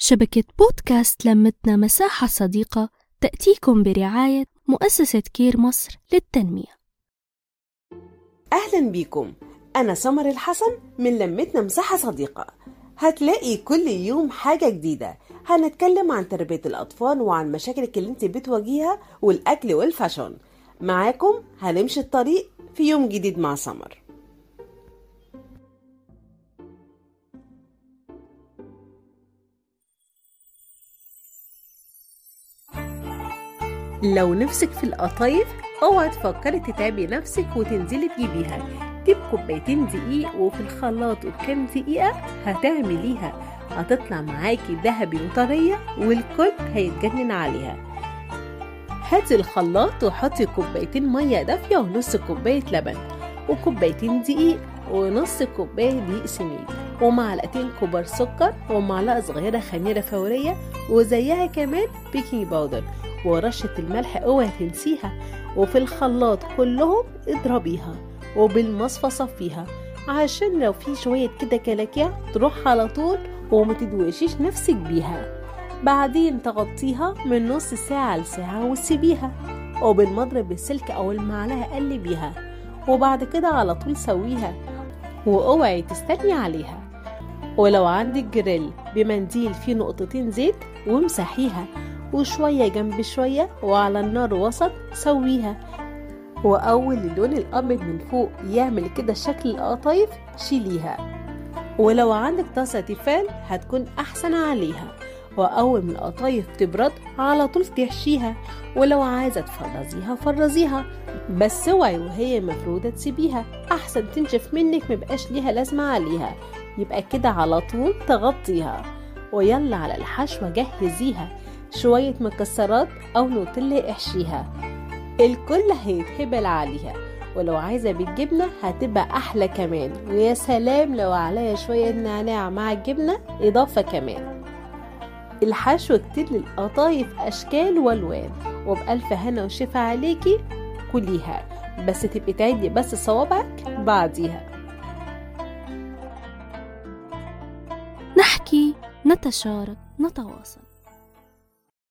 شبكة بودكاست لمتنا مساحة صديقة تأتيكم برعاية مؤسسة كير مصر للتنمية. أهلا بيكم أنا سمر الحسن من لمتنا مساحة صديقة. هتلاقي كل يوم حاجة جديدة. هنتكلم عن تربية الأطفال وعن مشاكلك اللي انت بتواجهها والأكل وال fashion معاكم هنمشي الطريق في يوم جديد مع سمر. لو نفسك في القطايف اوعي تفكري تتعبي نفسك وتنزلي تجيبيها. جيب كوبايتين دقيق وفي الخلاط وبكام دقيقة هتعمليها. هتطلع معاكي ذهبي وطرية والكل هيتجنن عليها. هاتي الخلاط وحطي كوبايتين مية دافية ونص كوباية لبن وكوبايتين دقيق ونص كوباية دقيق سميد ومعلقتين كبار سكر ومعلقة صغيرة خميرة فورية وزيها كمان بيكنج باودر ورشة الملح اوعي تنسيها وفي الخلاط كلهم اضربيها وبالمصفى صفيها عشان لو في شوية كده كلاكيع تروح على طول وما تدوشيش نفسك بيها. بعدين تغطيها من نص ساعة لساعة وتسيبيها وبالمضرب السلك أو المعلقة قلبيها وبعد كده على طول سويها وأوعي تستني عليها. ولو عندك جريل بمنديل فيه نقطتين زيت وامسحيها وشوية جنب شوية وعلى النار وسط سويها. وأول اللون الأبيض من فوق يعمل كده شكل القطايف شيليها. ولو عندك طاسة تيفال هتكون أحسن عليها. وأول ما القطايف تبرد على طول تحشيها. ولو عايزة تفرزيها فرزيها. بس اوعي وهي مفرودة تسيبيها. أحسن تنشف منك مبقاش ليها لازمة عليها. يبقى كده على طول تغطيها. ويلا على الحشوة جهزيها. شوية مكسرات أو نوتيلا احشيها الكل هيتهبل عليها ولو عايزة بالجبنة هتبقى أحلى كمان. ويا سلام لو عليها شوية نعناع مع الجبنة إضافة كمان. الحشو كتير للقطايف أشكال وألوان. وبألف هنا وشفا عليكي كليها. بس تبقي تعدي بس صوابعك بعديها. نحكي نتشارك نتواصل.